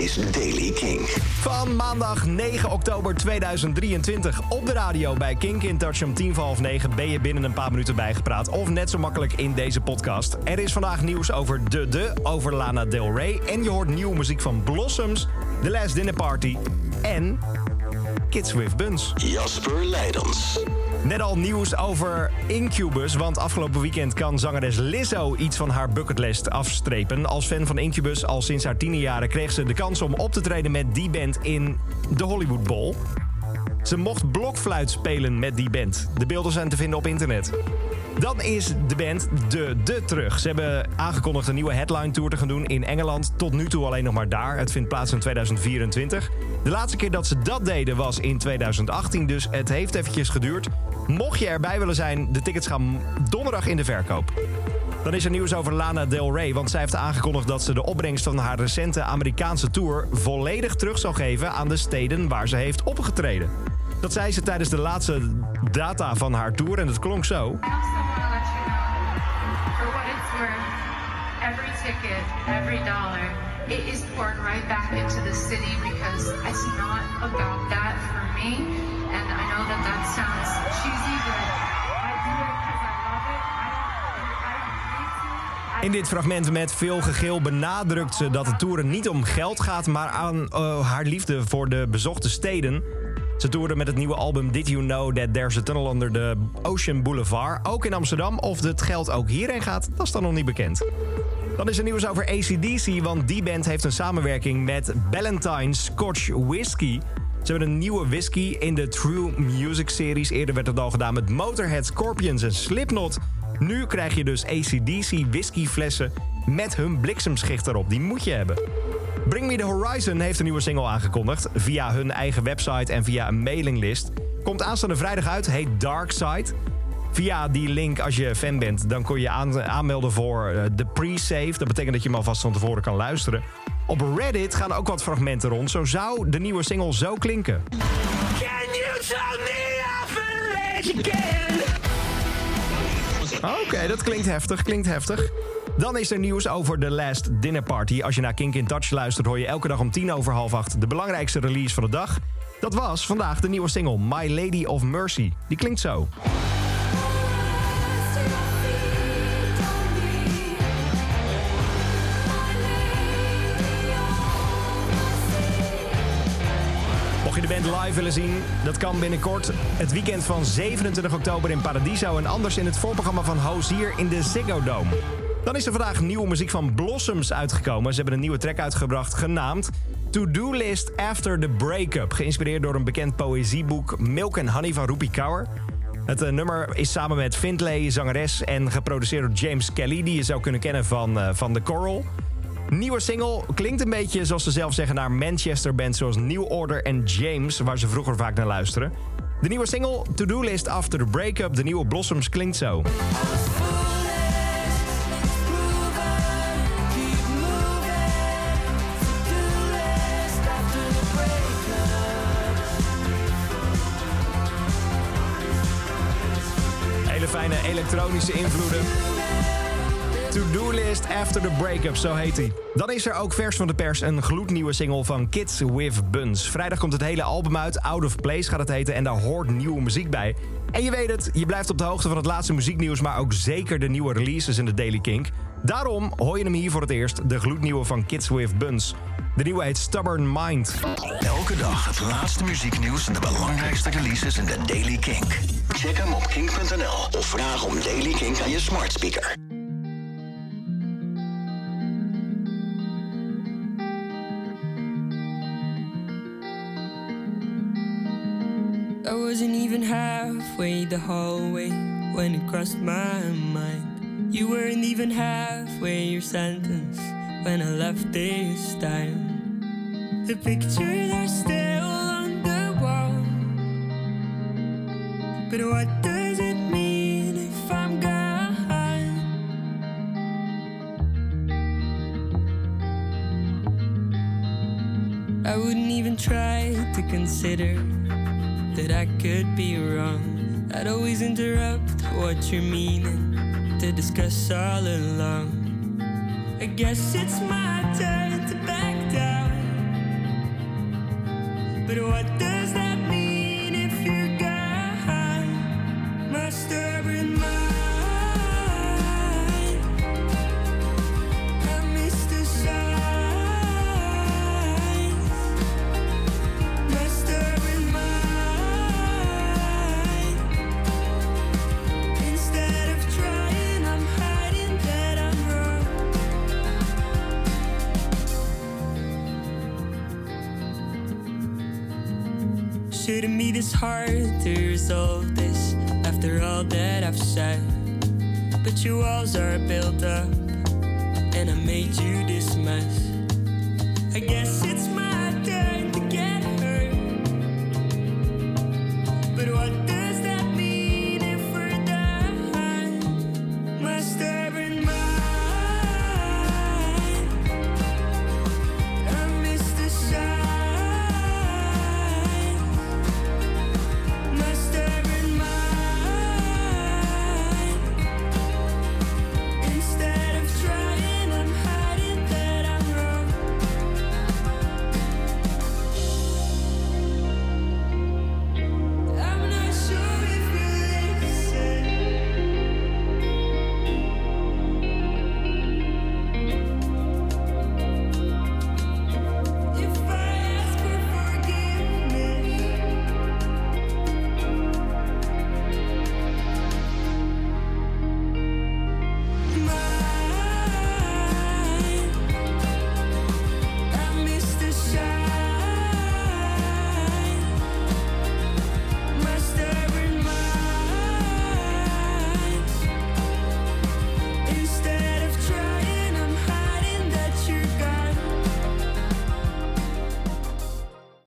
is Daily King. Van maandag 9 oktober 2023 op de radio bij Kink in Touch om tien voor half negen ben je binnen een paar minuten bijgepraat. Of net zo makkelijk in deze podcast. Er is vandaag nieuws over De De, over Lana Del Rey. En je hoort nieuwe muziek van Blossoms, The Last Dinner Party en Kids with Buns. Jasper Leidens. Net al nieuws over Incubus, want afgelopen weekend kan zangeres Lizzo iets van haar bucketlist afstrepen. Als fan van Incubus al sinds haar tienerjaren kreeg ze de kans om op te treden met die band in de Hollywood Bowl. Ze mocht blokfluit spelen met die band. De beelden zijn te vinden op internet. Dan is de band De De terug. Ze hebben aangekondigd een nieuwe headline tour te gaan doen in Engeland. Tot nu toe alleen nog maar daar. Het vindt plaats in 2024. De laatste keer dat ze dat deden was in 2018, dus het heeft eventjes geduurd. Mocht je erbij willen zijn, de tickets gaan donderdag in de verkoop. Dan is er nieuws over Lana Del Rey, want zij heeft aangekondigd dat ze de opbrengst van haar recente Amerikaanse tour volledig terug zal geven aan de steden waar ze heeft opgetreden. Dat zei ze tijdens de laatste data van haar tour en het klonk zo. I also want to let you know, for what it's worth, every ticket, every dollar, it is poured right back into the city because it's not about that for me. And I know that that sounds cheesy, but I do it because I love it. I don't, I don't need to. I In dit fragment met veel gegil benadrukt ze dat de toeren niet om geld gaat, maar aan eh, haar liefde voor de bezochte steden. Ze toerde met het nieuwe album Did You Know That There's a Tunnel Under the Ocean Boulevard, ook in Amsterdam. Of het geld ook hierheen gaat, dat is dan nog niet bekend. Dan is er nieuws over ACDC, want die band heeft een samenwerking met Ballantine Scotch Whisky. Ze hebben een nieuwe whisky in de True Music series. Eerder werd het al gedaan met Motorhead, Scorpions en Slipknot. Nu krijg je dus ACDC whiskyflessen met hun bliksemschicht erop. Die moet je hebben. Bring Me The Horizon heeft een nieuwe single aangekondigd. Via hun eigen website en via een mailinglist. Komt aanstaande vrijdag uit, heet Dark Side. Via die link, als je fan bent, dan kon je aan, aanmelden voor eh, de pre-save. Dat betekent dat je hem alvast van tevoren kan luisteren. Op Reddit gaan ook wat fragmenten rond. Zo zou de nieuwe single zo klinken. Can you tell me Oké, dat klinkt heftig, klinkt heftig. Dan is er nieuws over The Last Dinner Party. Als je naar Kink in Touch luistert, hoor je elke dag om tien over half acht... de belangrijkste release van de dag. Dat was vandaag de nieuwe single My Lady of Mercy. Die klinkt zo. Mocht je de band live willen zien, dat kan binnenkort. Het weekend van 27 oktober in Paradiso... en anders in het voorprogramma van Hozier in de Ziggo Dome. Dan is er vandaag nieuwe muziek van Blossoms uitgekomen. Ze hebben een nieuwe track uitgebracht genaamd... To-Do List After the Breakup. Geïnspireerd door een bekend poëzieboek Milk and Honey van Rupi Kaur. Het eh, nummer is samen met Findlay, zangeres... en geproduceerd door James Kelly... die je zou kunnen kennen van, eh, van The Coral... Nieuwe single klinkt een beetje, zoals ze zelf zeggen, naar Manchester bands zoals New Order en James, waar ze vroeger vaak naar luisteren. De nieuwe single, To Do List After the Breakup, de nieuwe Blossoms, klinkt zo. Elektronische invloeden. To-do list after the breakup, zo heet hij. Dan is er ook vers van de pers een gloednieuwe single van Kids with Buns. Vrijdag komt het hele album uit, Out of Place gaat het heten... en daar hoort nieuwe muziek bij. En je weet het, je blijft op de hoogte van het laatste muzieknieuws... maar ook zeker de nieuwe releases in de Daily Kink. Daarom hoor je hem hier voor het eerst, de gloednieuwe van Kids with Buns. De nieuwe heet Stubborn Mind. Elke dag het laatste muzieknieuws en de belangrijkste releases in de Daily Kink. Check hem op kink.nl of vraag om Daily Kink aan je smart speaker. I wasn't even halfway the hallway when it crossed my mind. You weren't even halfway your sentence when I left this time. The pictures are still on the wall. But what does it mean if I'm gone? I wouldn't even try to consider that I could be wrong. I'd always interrupt what you're meaning to discuss all along. I guess it's my turn to back down. But what the Shouldn't be this hard to resolve this after all that I've said. But your walls are built up, and I made you this mess. I guess it's